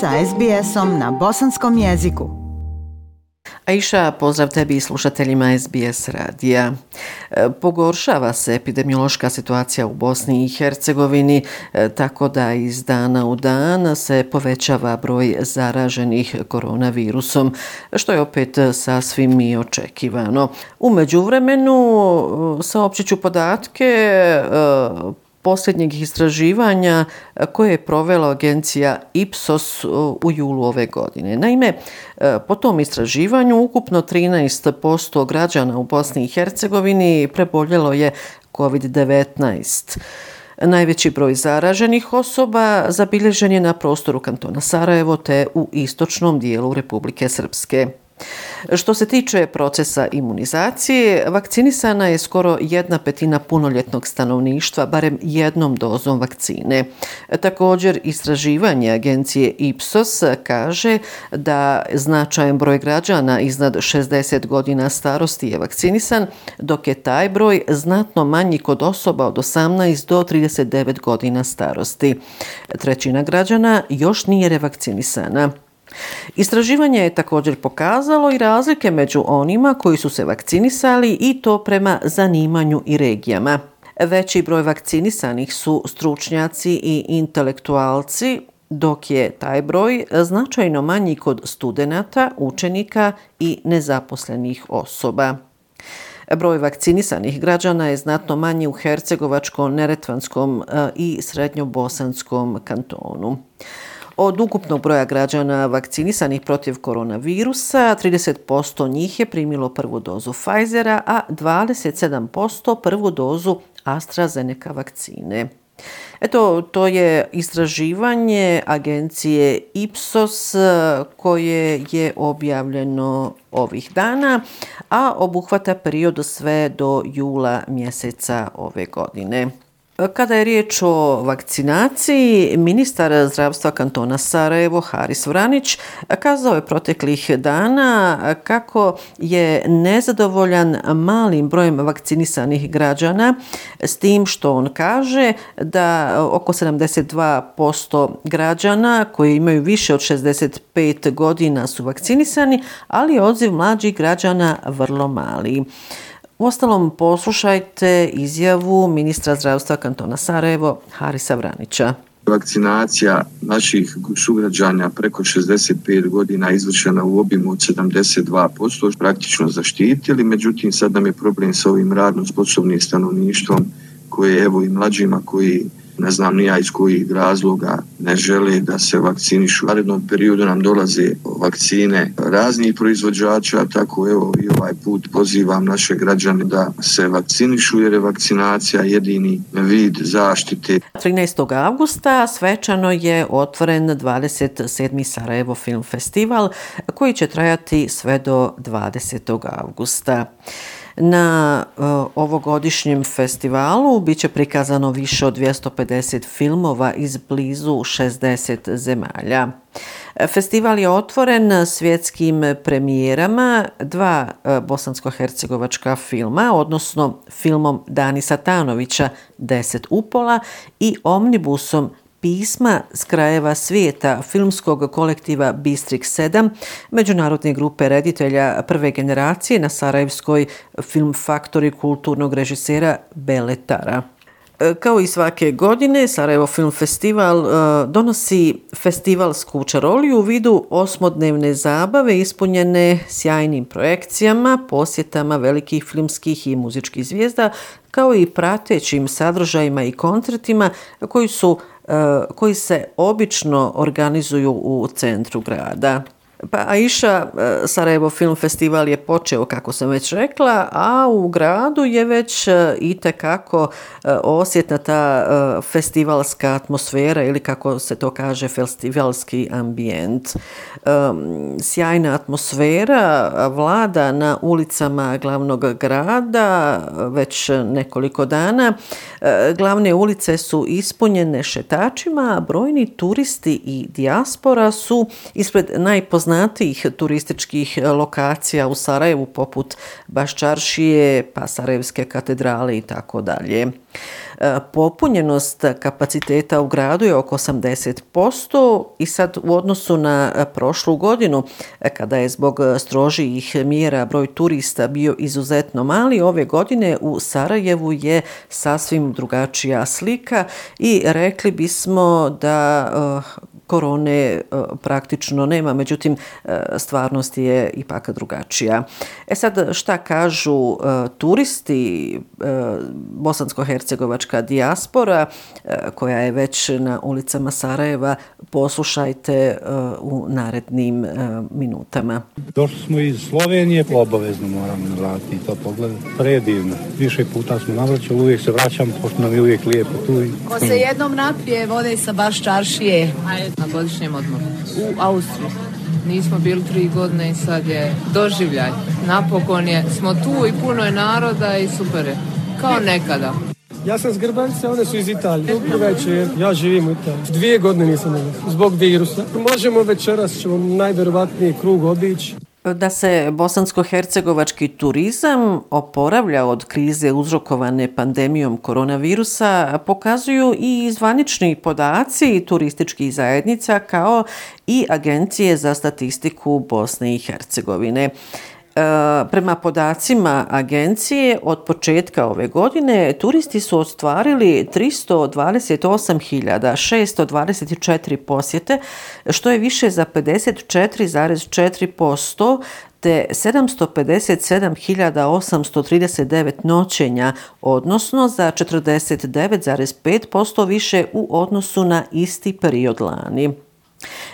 sa SBS-om na bosanskom jeziku. Aisha, pozdrav tebi i slušateljima SBS radija. E, pogoršava se epidemiološka situacija u Bosni i Hercegovini, e, tako da iz dana u dan se povećava broj zaraženih koronavirusom, što je opet sasvim i očekivano. U međuvremenu, saopćiću saopćit ću podatke posljednjeg istraživanja e, koje je provela agencija Ipsos e, u julu ove godine. Naime, e, po tom istraživanju ukupno 13% građana u Bosni i Hercegovini preboljelo je COVID-19. Najveći broj zaraženih osoba zabilježen je na prostoru kantona Sarajevo te u istočnom dijelu Republike Srpske. Što se tiče procesa imunizacije, vakcinisana je skoro jedna petina punoljetnog stanovništva, barem jednom dozom vakcine. Također, istraživanje agencije Ipsos kaže da značajan broj građana iznad 60 godina starosti je vakcinisan, dok je taj broj znatno manji kod osoba od 18 do 39 godina starosti. Trećina građana još nije revakcinisana. Istraživanje je također pokazalo i razlike među onima koji su se vakcinisali i to prema zanimanju i regijama. Veći broj vakcinisanih su stručnjaci i intelektualci, dok je taj broj značajno manji kod studenata, učenika i nezaposlenih osoba. Broj vakcinisanih građana je znatno manji u Hercegovačkom, Neretvanskom e, i Srednjobosanskom kantonu. Od ukupnog broja građana vakcinisanih protiv koronavirusa, 30% njih je primilo prvu dozu Pfizera, a 27% prvu dozu AstraZeneca vakcine. Eto, to je istraživanje agencije Ipsos koje je objavljeno ovih dana, a obuhvata period sve do jula mjeseca ove godine. Kada je riječ o vakcinaciji, ministar zdravstva kantona Sarajevo, Haris Vranić, kazao je proteklih dana kako je nezadovoljan malim brojem vakcinisanih građana s tim što on kaže da oko 72% građana koji imaju više od 65 godina su vakcinisani, ali je odziv mlađih građana vrlo mali. U ostalom, poslušajte izjavu ministra zdravstva kantona Sarajevo, Harisa Vranića. Vakcinacija naših sugrađanja preko 65 godina izvršena u obimu od 72%, praktično zaštitili, međutim sad nam je problem sa ovim radno sposobnim stanovništvom koje evo i mlađima koji ne znam nija iz kojih razloga ne žele da se vakcinišu. U narednom periodu nam dolaze vakcine raznih proizvođača, tako evo i ovaj put pozivam naše građane da se vakcinišu jer je vakcinacija jedini vid zaštite. 13. augusta svečano je otvoren 27. Sarajevo Film Festival koji će trajati sve do 20. augusta. Na uh, ovogodišnjem festivalu biće prikazano više od 250 filmova iz blizu 60 zemalja. Festival je otvoren svjetskim premijerama dva e, bosansko-hercegovačka filma, odnosno filmom Dani Satanovića Deset upola i omnibusom pisma s krajeva svijeta filmskog kolektiva Bistrik 7, međunarodne grupe reditelja prve generacije na Sarajevskoj film faktori kulturnog režisera Beletara. E, kao i svake godine, Sarajevo Film Festival e, donosi festivalsku čaroliju u vidu osmodnevne zabave ispunjene sjajnim projekcijama, posjetama velikih filmskih i muzičkih zvijezda, kao i pratećim sadržajima i koncertima koji su koji se obično organizuju u centru grada. Pa Aisha, e, Sarajevo Film Festival je počeo, kako sam već rekla, a u gradu je već e, i tekako e, osjetna ta festivalska atmosfera ili kako se to kaže, festivalski ambijent. Sjajna atmosfera vlada na ulicama glavnog grada već nekoliko dana. Glavne ulice su ispunjene šetačima, a brojni turisti i dijaspora su ispred najpoznatijih poznatijih turističkih lokacija u Sarajevu poput Baščaršije, pa Sarajevske katedrale i tako dalje. E, popunjenost kapaciteta u gradu je oko 80% i sad u odnosu na e, prošlu godinu, e, kada je zbog strožijih mjera broj turista bio izuzetno mali, ove godine u Sarajevu je sasvim drugačija slika i rekli bismo da korone e, praktično nema, međutim e, stvarnost je ipak drugačija. E sad šta kažu e, turisti, bosansko-hercegovačka dijaspora koja je već na ulicama Sarajeva, poslušajte u narednim minutama. Došli smo iz Slovenije, obavezno moramo vratiti to pogled. Predivno. Više puta smo navraćali, uvijek se vraćam, pošto nam je uvijek lijepo tu. Ko se jednom napije, vode sa baš čaršije. Na godišnjem odmoru. U Austriji. Nismo bili tri godine i sad je doživljaj. Napokon je, smo tu i puno je naroda i super je. Kao nekada. Ja sam s Grbanice, one su iz Italije. Dobro večer, ja živim u Italiji. Dvije godine nisam ovdje, zbog virusa. Možemo večeras, ćemo najverovatniji krug obići. Da se bosansko-hercegovački turizam oporavlja od krize uzrokovane pandemijom koronavirusa pokazuju i zvanični podaci turističkih zajednica kao i Agencije za statistiku Bosne i Hercegovine. E, prema podacima agencije, od početka ove godine turisti su ostvarili 328.624 posjete, što je više za 54,4% te 757.839 noćenja, odnosno za 49,5% više u odnosu na isti period lani.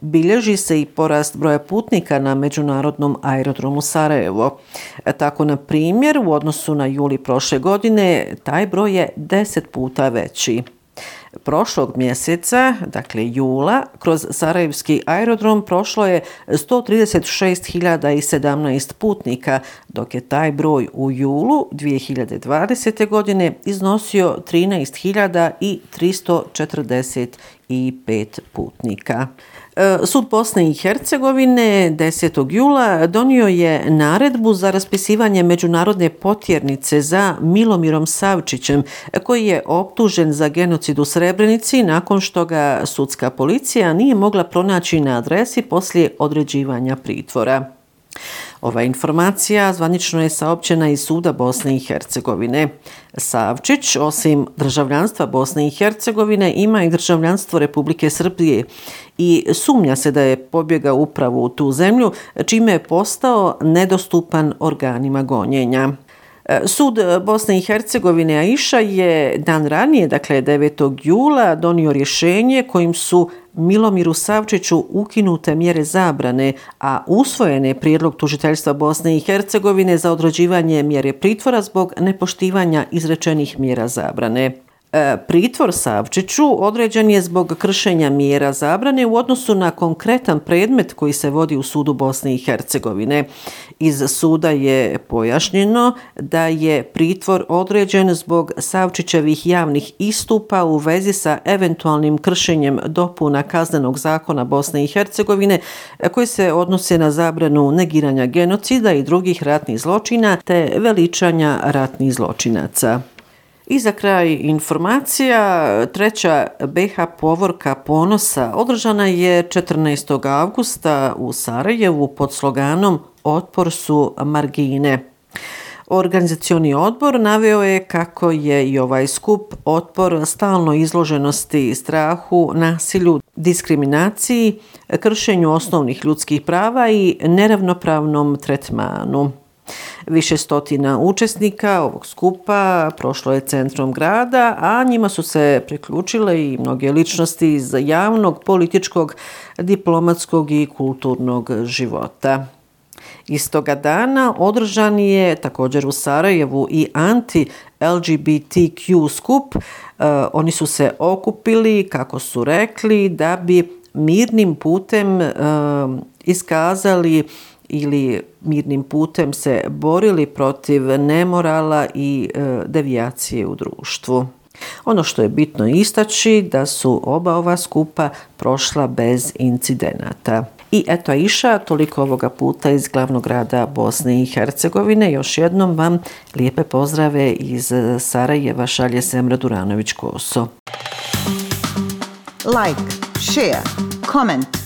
Bilježi se i porast broja putnika na međunarodnom aerodromu Sarajevo. E, tako, na primjer, u odnosu na juli prošle godine, taj broj je 10 puta veći. Prošlog mjeseca, dakle jula, kroz Sarajevski aerodrom prošlo je 136.017 putnika, dok je taj broj u julu 2020. godine iznosio 13.345 putnika. E, sud Bosne i Hercegovine 10. jula donio je naredbu za raspisivanje međunarodne potjernice za Milomirom Savčićem, koji je optužen za genocid u Srebrenici nakon što ga sudska policija nije mogla pronaći na adresi poslije određivanja pritvora. Ova informacija zvanično je saopćena iz Suda Bosne i Hercegovine. Savčić, osim državljanstva Bosne i Hercegovine, ima i državljanstvo Republike Srbije i sumnja se da je pobjegao upravo u tu zemlju, čime je postao nedostupan organima gonjenja. Sud e, Bosne i Hercegovine Aisha je dan ranije, dakle 9. jula, donio rješenje kojim su Milomiru Savčiću ukinute mjere zabrane, a usvojen je prijedlog tužiteljstva Bosne i Hercegovine za odrođivanje mjere pritvora zbog nepoštivanja izrečenih mjera zabrane. E, pritvor Savčiću određen je zbog kršenja mjera zabrane u odnosu na konkretan predmet koji se vodi u sudu Bosne i Hercegovine. Iz suda je pojašnjeno da je pritvor određen zbog Savčićevih javnih istupa u vezi sa eventualnim kršenjem dopuna kaznenog zakona Bosne i Hercegovine e, koji se odnose na zabranu negiranja genocida i drugih ratnih zločina te veličanja ratnih zločinaca. I za kraj informacija, treća BH povorka ponosa održana je 14. augusta u Sarajevu pod sloganom Otpor su margine. Organizacioni odbor naveo je kako je i ovaj skup otpor stalno izloženosti strahu, nasilju, diskriminaciji, kršenju osnovnih ljudskih prava i neravnopravnom tretmanu. Više stotina učesnika ovog skupa prošlo je centrom grada, a njima su se priključile i mnoge ličnosti iz javnog, političkog, diplomatskog i kulturnog života. Istoga dana održan je također u Sarajevu i anti-LGBTQ skup. E, oni su se okupili, kako su rekli, da bi mirnim putem e, iskazali ili mirnim putem se borili protiv nemorala i e, devijacije u društvu. Ono što je bitno istaći da su oba ova skupa prošla bez incidenata. I eto Iša, toliko ovoga puta iz glavnog grada Bosne i Hercegovine. Još jednom vam lijepe pozdrave iz Sarajeva šalje Semra Duranović-Koso. Like, share, comment.